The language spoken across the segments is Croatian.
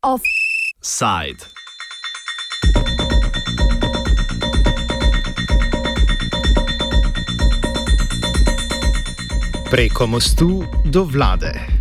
Offside. Preko mostu do vlade.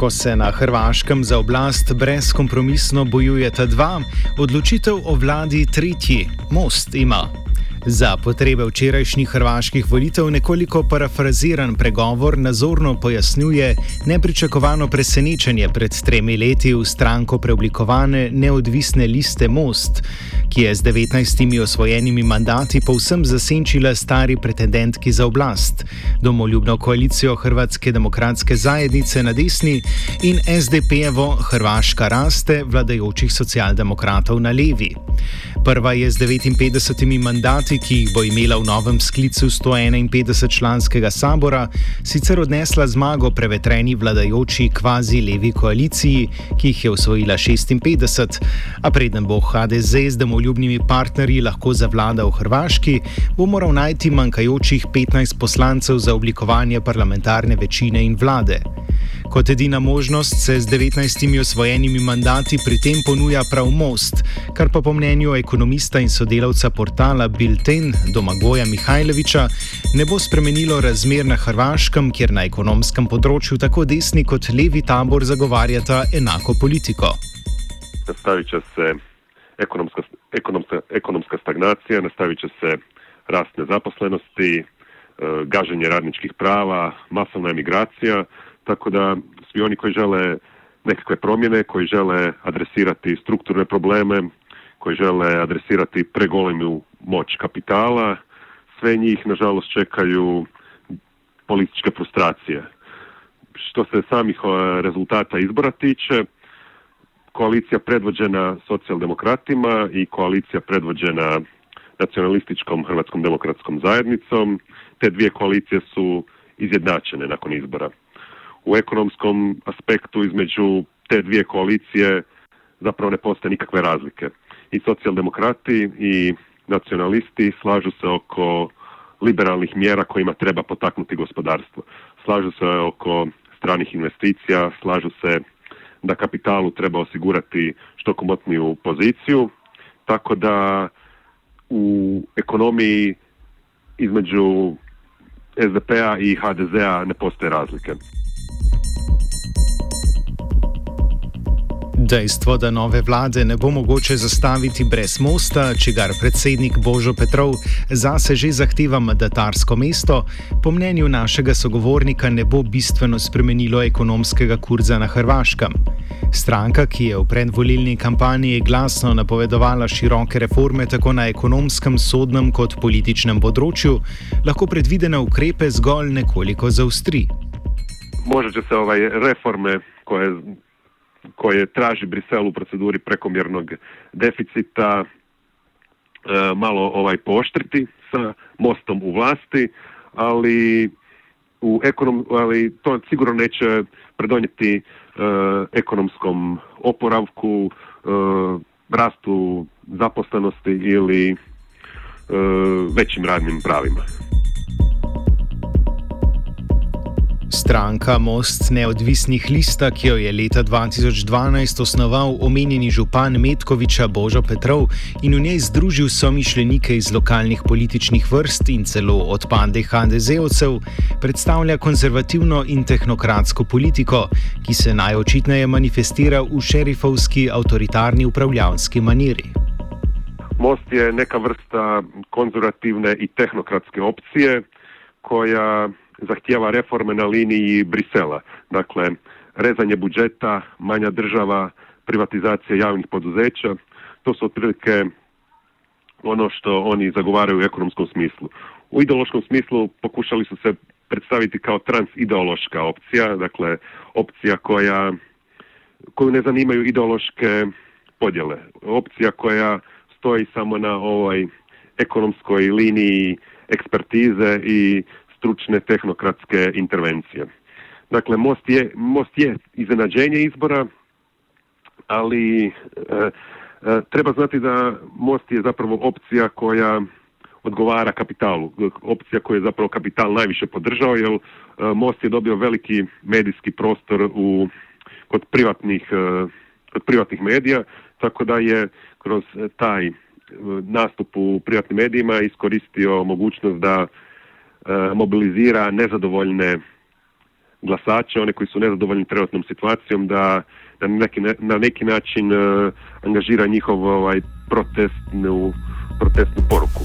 Ko se na Hrvaškem za oblast brezkompromisno bojujeta dva, odločitev o vladi tretji, most ima. Za potrebe včerajšnjih hrvaških volitev nekoliko parafraziran pregovor nazorno pojasnjuje nepričakovano presenečenje pred tremi leti v stranko preoblikovane neodvisne liste Most, ki je z 19 osvojenimi mandati povsem zasenčila stari pretendentki za oblast, domoljubno koalicijo Hrvatske demokratske zajednice na desni in SDP-evo Hrvaška raste vladajočih socialdemokratov na levi. Prva je z 59 mandati, ki jih bo imela v novem sklicu 151-članskega sabora, sicer odnesla zmago prevetreni vladajoči kvazi levi koaliciji, ki jih je osvojila 56, a preden bo HDZ z domoljubnimi partnerji lahko zavladal v Hrvaški, bo moral najti manjkajočih 15 poslancev za oblikovanje parlamentarne večine in vlade. Kot edina možnost se z 19 osvojenimi mandati pri tem ponuja prav most, kar pa po mnenju ekonomista in sodelavca portala Bilten Domagoja Mihajloviča ne bo spremenilo razmer na Hrvaškem, kjer na ekonomskem področju tako desni kot levi tabor zagovarjata enako politiko. Nastavit će se ekonomska, ekonomska, ekonomska stagnacija, nastavit će se rast nezaposlenosti, e, gaženje radničkih prava, masovna emigracija, tako da svi oni koji žele nekakve promjene, koji žele adresirati strukturne probleme, koji žele adresirati pregolemu moć kapitala, sve njih nažalost čekaju političke frustracije. Što se samih rezultata izbora tiče, koalicija predvođena socijaldemokratima i koalicija predvođena nacionalističkom Hrvatskom demokratskom zajednicom, te dvije koalicije su izjednačene nakon izbora u ekonomskom aspektu između te dvije koalicije zapravo ne postoje nikakve razlike. I socijaldemokrati i nacionalisti slažu se oko liberalnih mjera kojima treba potaknuti gospodarstvo. Slažu se oko stranih investicija, slažu se da kapitalu treba osigurati što komotniju poziciju, tako da u ekonomiji između SDP-a i HDZ-a ne postoje razlike. Dejstvo, da nove vlade ne bo mogoče zastaviti brez mosta, čigar predsednik Božo Petrov zase že zahteva mandatarsko mesto, po mnenju našega sogovornika ne bo bistveno spremenilo ekonomskega kurza na Hrvaškem. Stranka, ki je v predvolilni kampanji glasno napovedovala široke reforme tako na ekonomskem, sodnem kot političnem področju, lahko predvidene ukrepe zgolj nekoliko zaustri. Možda se ovaj reforme, koje koje traži Brisel u proceduri prekomjernog deficita e, malo ovaj pooštriti sa mostom u vlasti, ali u ekonom, ali to sigurno neće predonijeti e, ekonomskom oporavku, e, rastu zaposlenosti ili većim radnim pravima. Stranka Most neodvisnih lista, ki jo je leta 2012 osnoval omenjeni župan Metkoviča Božo Petrov in v njej združil somišljenike iz lokalnih političnih vrst in celo odpade HDZ-ovcev, predstavlja konzervativno in tehnokratsko politiko, ki se najočitneje manifestira v šerifovski avtoritarni upravljavski maniri. Most je neka vrsta konzervativne in tehnokratske opcije, koja zahtjeva reforme na liniji Brisela. Dakle, rezanje budžeta, manja država, privatizacija javnih poduzeća, to su otprilike ono što oni zagovaraju u ekonomskom smislu. U ideološkom smislu pokušali su se predstaviti kao transideološka opcija, dakle opcija koja koju ne zanimaju ideološke podjele. Opcija koja stoji samo na ovoj ekonomskoj liniji ekspertize i stručne tehnokratske intervencije. Dakle, most je, most je iznenađenje izbora, ali treba znati da Most je zapravo opcija koja odgovara kapitalu, opcija koju je zapravo kapital najviše podržao, jer Most je dobio veliki medijski prostor u, kod privatnih, kod privatnih medija, tako da je kroz taj nastup u privatnim medijima iskoristio mogućnost da e, mobilizira nezadovoljne glasače, one koji su nezadovoljni trenutnom situacijom, da, na, neki, na neki način e, angažira njihov ovaj, protestnu, protestnu poruku.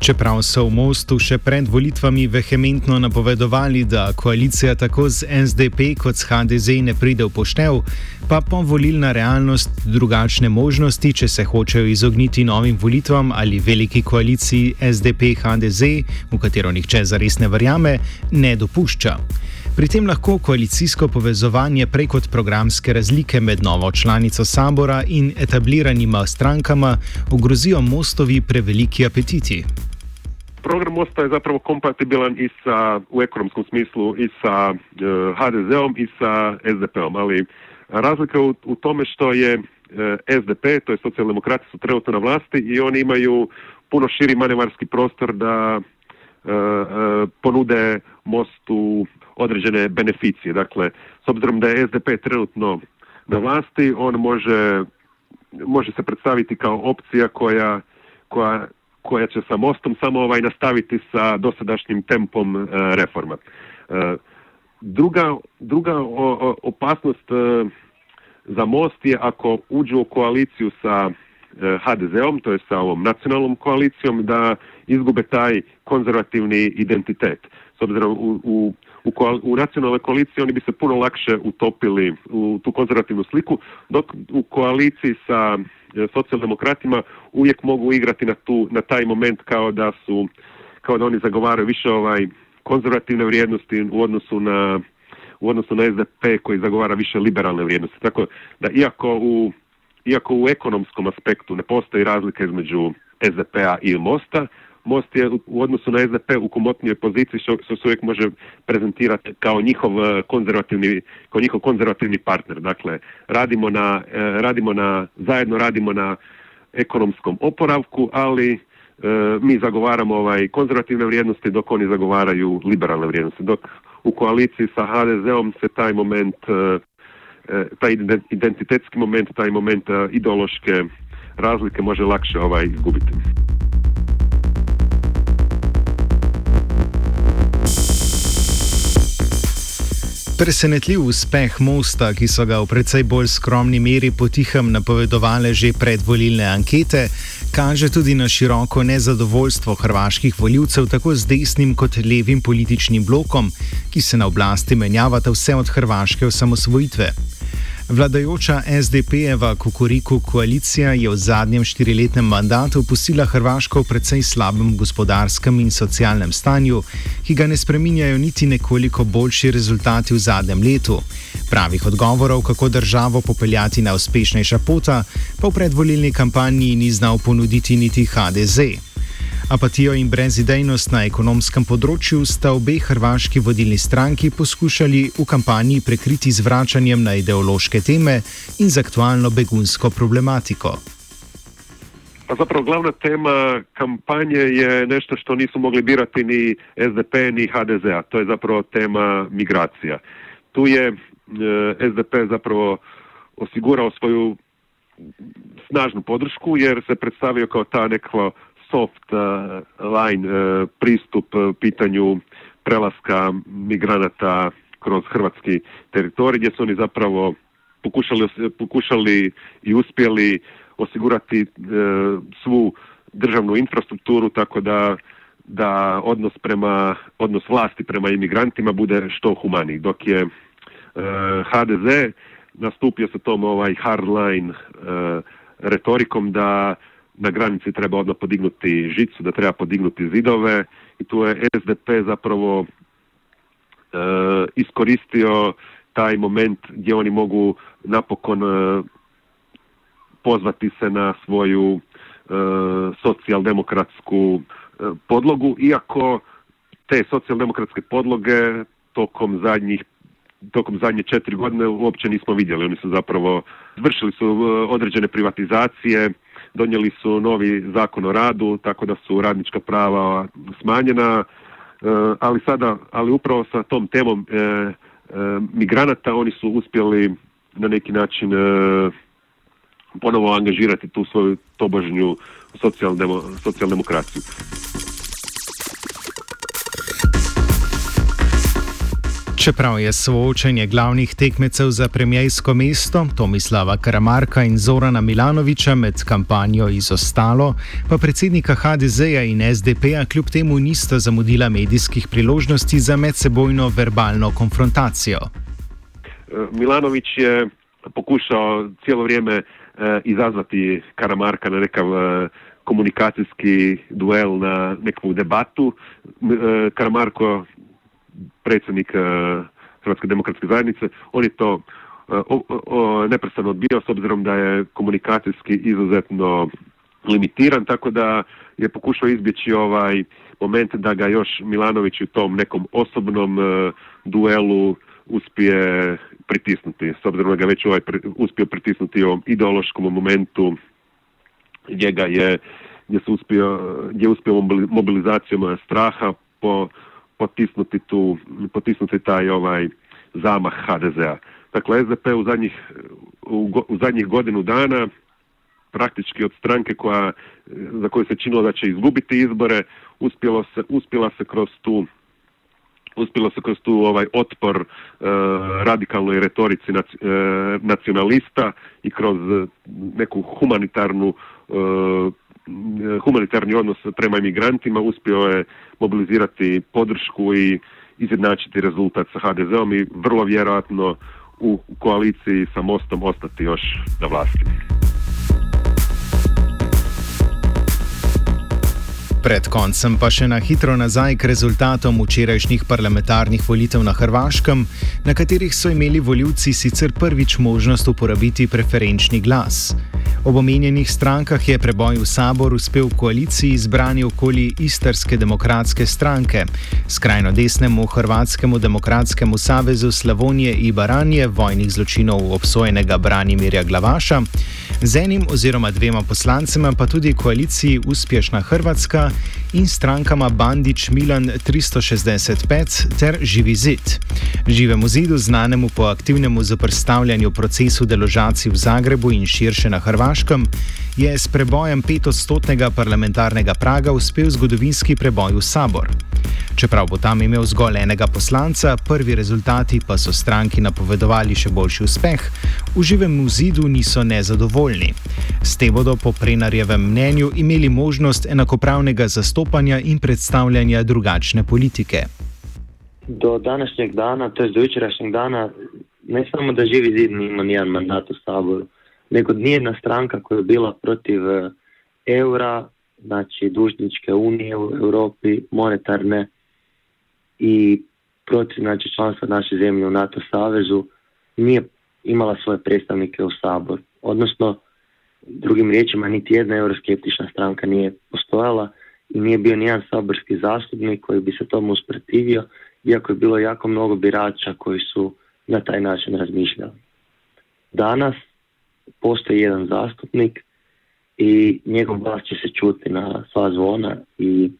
Čeprav so v Mostu še pred volitvami vehementno napovedovali, da koalicija tako z SDP kot s HDZ ne pride v poštev, pa po volilna realnost drugačne možnosti, če se hočejo izogniti novim volitvam ali veliki koaliciji SDP-HDZ, v katero nihče zares ne verjame, ne dopušča. Pri tem lahko koalicijsko povezovanje prek programske razlike med novo članico Sabora in etabliranima strankama ogrozijo mostovi preveliki apetiti. program Mosta je zapravo kompatibilan i sa, u ekonomskom smislu i sa e, HDZ-om i sa SDP-om, ali razlika u, u tome što je e, SDP, to je socijaldemokrati su trenutno na vlasti i oni imaju puno širi manevarski prostor da e, ponude Mostu određene beneficije. Dakle, s obzirom da je SDP trenutno na vlasti, on može, može se predstaviti kao opcija koja, koja koja će sa mostom samo ovaj nastaviti sa dosadašnjim tempom e, reforma. E, druga, druga opasnost e, za most je ako uđu u koaliciju sa HDZ-om, to je sa ovom nacionalnom koalicijom, da izgube taj konzervativni identitet. S obzirom u, u, u, u nacionalnoj koaliciji oni bi se puno lakše utopili u tu konzervativnu sliku, dok u koaliciji sa E, socijaldemokratima uvijek mogu igrati na, tu, na taj moment kao da su kao da oni zagovaraju više ovaj konzervativne vrijednosti u odnosu na u odnosu na SDP koji zagovara više liberalne vrijednosti. Tako da iako u iako u ekonomskom aspektu ne postoji razlika između SDP-a i Mosta, Most je u odnosu na SDP u komotnijoj poziciji što, se uvijek može prezentirati kao njihov e, konzervativni, kao njihov konzervativni partner. Dakle, radimo na, e, radimo na, zajedno radimo na ekonomskom oporavku, ali mi zagovaramo ovaj konzervativne vrijednosti dok oni zagovaraju liberalne vrijednosti. Dok u koaliciji sa HDZ-om se taj moment, taj identitetski moment, taj moment ideološke razlike može lakše ovaj izgubiti. Presenetljiv uspeh Mosta, ki so ga v precej bolj skromni meri potihem napovedovale že predvolilne ankete, kaže tudi na široko nezadovoljstvo hrvaških voljivcev tako z desnim kot levim političnim blokom, ki se na oblasti menjavata vse od hrvaške osamosvojitve. Vladajoča SDP-jeva kukuriku koalicija je v zadnjem štiriletnem mandatu pustila Hrvaško v precej slabem gospodarskem in socialnem stanju, ki ga ne spreminjajo niti nekoliko boljši rezultati v zadnjem letu. Pravih odgovorov, kako državo popeljati na uspešnejša pota, pa v predvolilni kampanji ni znal ponuditi niti HDZ. Apatijo in brezidejnost na ekonomskem področju sta obe hrvaški vodilni stranki poskušali v kampanji prekriti z vračanjem na ideološke teme in z aktualno begunsko problematiko. Pa zapravo glavna tema kampanje je nešto što nisu mogli birati ni SDP ni HDZ, a to je zapravo tema migracija. Tu je e, SDP zapravo osigurao svoju snažnu podršku jer se predstavio kao ta nekakva soft uh, line uh, pristup pitanju prelaska migranata kroz hrvatski teritorij gdje su oni zapravo pokušali, pokušali i uspjeli osigurati svu državnu infrastrukturu tako da da odnos prema odnos vlasti prema imigrantima bude što humaniji dok je HDZ nastupio sa tom ovaj hardline retorikom da na granici treba odmah podignuti žicu, da treba podignuti zidove i tu je SDP zapravo e, iskoristio taj moment gdje oni mogu napokon e, pozvati se na svoju e, socijaldemokratsku podlogu, iako te socijaldemokratske podloge tokom zadnjih tokom zadnje četiri godine uopće nismo vidjeli. Oni su zapravo vršili su određene privatizacije, donijeli su novi zakon o radu, tako da su radnička prava smanjena, ali sada, ali upravo sa tom temom migranata oni su uspjeli na neki način ponovo angažirati tu svoju tobožnju socijaldemokraciju. Čeprav je soočenje glavnih tekmecev za premijejsko mesto Tomislava Karamarka in Zorana Milanoviča med kampanjo izostalo, pa predsednika HDZ-ja in SDP-ja kljub temu nista zamudila medijskih priložnosti za medsebojno verbalno konfrontacijo. Milanovič je pokušal celo vrijeme E, izazvati Karamarka na nekav e, komunikacijski duel, na nekakvu debatu. E, Karamarko, predsjednik Hrvatske demokratske zajednice, on je to neprestano odbio s obzirom da je komunikacijski izuzetno limitiran, tako da je pokušao izbjeći ovaj moment da ga još Milanović u tom nekom osobnom duelu uspije pritisnuti, s obzirom da ga već ovaj uspio pritisnuti u ideološkom momentu gdje ga je gdje se uspio, gdje je uspio mobilizacijom straha po, potisnuti tu, potisnuti taj ovaj zamah HDZ-a. Dakle, SDP u zadnjih, u, u zadnjih godinu dana praktički od stranke koja, za koju se činilo da će izgubiti izbore, uspjelo se, uspjela se kroz tu uspjelo se kroz tu ovaj otpor e, radikalnoj retorici e, nacionalista i kroz neku humanitarnu e, humanitarni odnos prema imigrantima uspio je mobilizirati podršku i izjednačiti rezultat sa HDZ-om i vrlo vjerojatno u koaliciji sa Mostom ostati još na vlasti. Pred koncem pa še na hitro nazaj k rezultatom včerajšnjih parlamentarnih volitev na Hrvaškem, na katerih so imeli voljivci sicer prvič možnost uporabiti preferenčni glas. Ob omenjenih strankah je preboj v sabor uspel v koaliciji izbrani okoli Istarske demokratske stranke, skrajno desnemu Hrvatskemu demokratskemu savezu Slavonije in Baranje vojnih zločinov obsojenega Branimirja Glavaša, z enim oziroma dvema poslancema pa tudi koaliciji Uspešna Hrvatska in strankama Bandič Milan 365 ter Živi zid. Živemu zidu, znanemu po aktivnemu zaprstavljanju procesu deložacij v Zagrebu in širše na Hrvaškem, je s prebojem petodstotnega parlamentarnega praga uspel zgodovinski preboj v sabor. Čeprav bo tam imel zgolj enega poslanca, prvi rezultati pa so stranki napovedovali še boljši uspeh, v živem zidu niso nezadovoljni. S tem bodo po Prenarjevem mnenju imeli možnost enakopravnega zastopanja in predstavljanja drugačne politike. Do današnjeg dana, to je do jučerašnjeg dana, ne samo da živi zid nima nijedan mandat u saboru, nego nijedna stranka koja je bila protiv e, eura, znači dužničke unije u Europi, monetarne i protiv znači, članstva naše zemlje u NATO savezu nije imala svoje predstavnike u sabor. Odnosno, drugim riječima, niti jedna euroskeptična stranka nije postojala i nije bio nijedan saborski zastupnik koji bi se tomu usprotivio, iako je bilo jako mnogo birača koji su na taj način razmišljali. Danas postoji jedan zastupnik i njegov glas će se čuti na sva zvona i,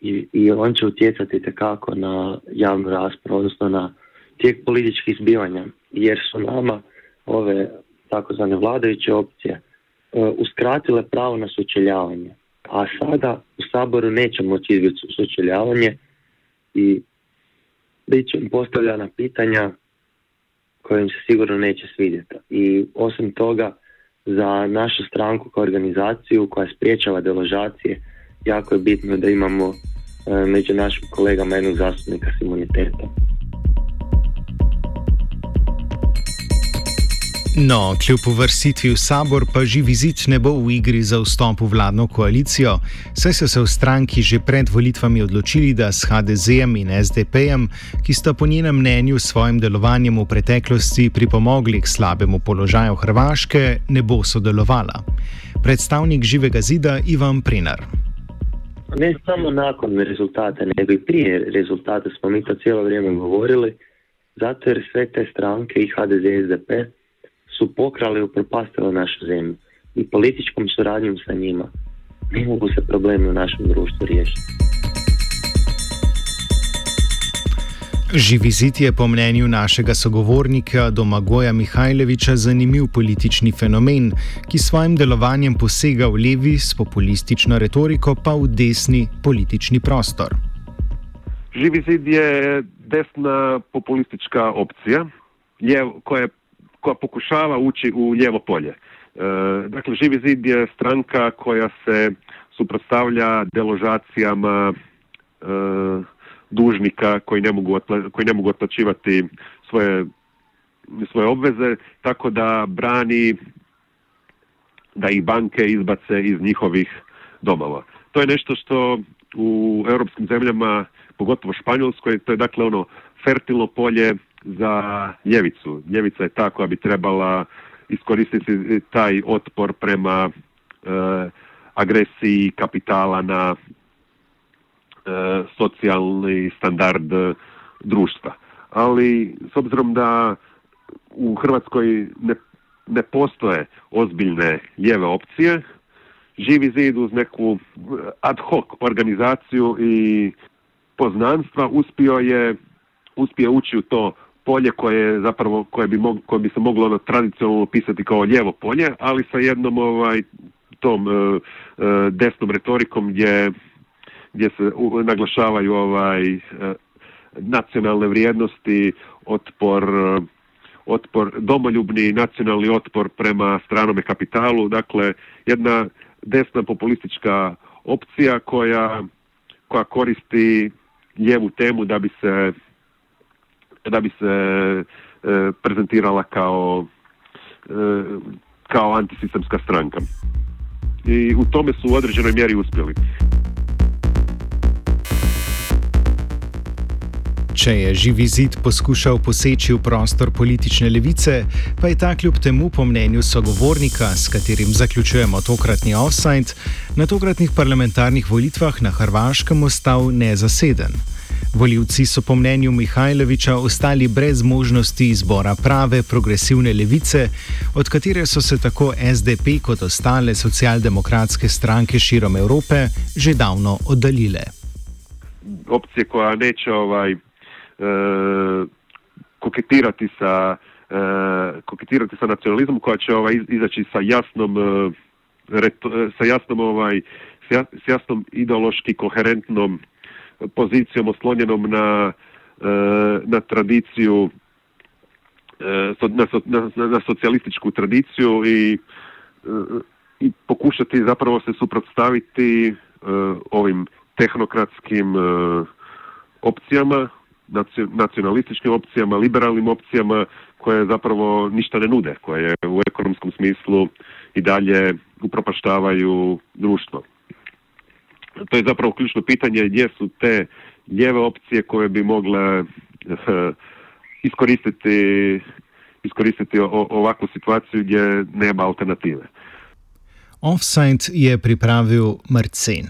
i, i on će utjecati tekako na javnu raspravu, odnosno na tijek političkih zbivanja, jer su nama ove takozvane vladajuće opcije uh, uskratile pravo na sučeljavanje. A sada u Saboru neće moći izbjeći sučeljavanje i bit će postavljana pitanja kojim se sigurno neće svidjeti. I osim toga, za našu stranku kao organizaciju koja spriječava deložacije, jako je bitno da imamo e, među našim kolegama jednog zastupnika s imunitetom. No, kljub uvrstitvi v sabor pa živi zid ne bo v igri za vstop v vladno koalicijo, saj so se v stranki že pred volitvami odločili, da s HDZ-jem in SDP-jem, ki sta po njenem mnenju s svojim delovanjem v preteklosti pripomogli k slabemu položaju Hrvaške, ne bo sodelovala. Predstavnik živega zida Ivan Prinar. Ne samo nakon rezultata, nego i prije rezultata smo mi to cijelo vrijeme govorili, zato jer sve te stranke i HDZ i SDP su pokrali i upropastili našu zemlju i političkom suradnjom sa njima ne mogu se problemi u našem društvu riješiti. Živi zid je po mnenju našega sogovornika Domagoja Mihajloviča zanimiv politični fenomen, ki svojim delovanjem posega v levi s populistično retoriko, pa v desni politični prostor. Živi zid je desna populistička opcija, koja, koja pokušava ući u lijevo polje. E, dakle, Živi zid je stranka koja se suprotstavlja deložacijama e, dužnika koji ne mogu, koji ne mogu otplaćivati svoje, svoje obveze, tako da brani da ih banke izbace iz njihovih domova. To je nešto što u europskim zemljama, pogotovo Španjolskoj, to je dakle ono fertilno polje za ljevicu. Ljevica je ta koja bi trebala iskoristiti taj otpor prema e, agresiji kapitala na socijalni standard društva. Ali s obzirom da u Hrvatskoj ne, ne postoje ozbiljne lijeve opcije, živi zid uz neku ad hoc organizaciju i poznanstva uspio je uspio ući u to polje koje zapravo koje bi, mog, koje bi se moglo ono tradicionalno pisati kao lijevo polje, ali sa jednom ovaj tom e, e, desnom retorikom gdje, gdje se naglašavaju ovaj e, nacionalne vrijednosti, otpor otpor, domoljubni nacionalni otpor prema stranome kapitalu, dakle jedna desna populistička opcija koja, koja koristi lijevu temu da bi se da bi se e, prezentirala kao e, kao antisistemska stranka. I u tome su u određenoj mjeri uspjeli. Če je živi zid poskušal poseči v prostor politične levice, pa je ta kljub temu, po mnenju sogovornika, s katerim zaključujemo tokratni offside, na tokratnih parlamentarnih volitvah na Hrvaškem ostal nezaseden. Voljivci so po mnenju Mihajloviča ostali brez možnosti izbora prave progresivne levice, od katere so se tako SDP kot ostale socialdemokratske stranke širom Evrope že davno oddaljile. Opcije, koja neće ovaj, koketirati sa e, koketirati sa nacionalizmom, koja će ovaj, izaći sa jasnom e, e, sa jasnom ovaj, s jasnom ideološki koherentnom pozicijom oslonjenom na, e, na tradiciju e, na, na, na socijalističku tradiciju i, e, i pokušati zapravo se suprotstaviti ovim tehnokratskim opcijama, nacionalističkim opcijama, liberalnim opcijama koje zapravo ništa ne nude, koje u ekonomskom smislu i dalje upropaštavaju društvo to je zapravo ključno pitanje gdje su te lijeve opcije koje bi mogle eh, iskoristiti, iskoristiti ovakvu situaciju gdje nema alternative. Offside je pripravil Marcin.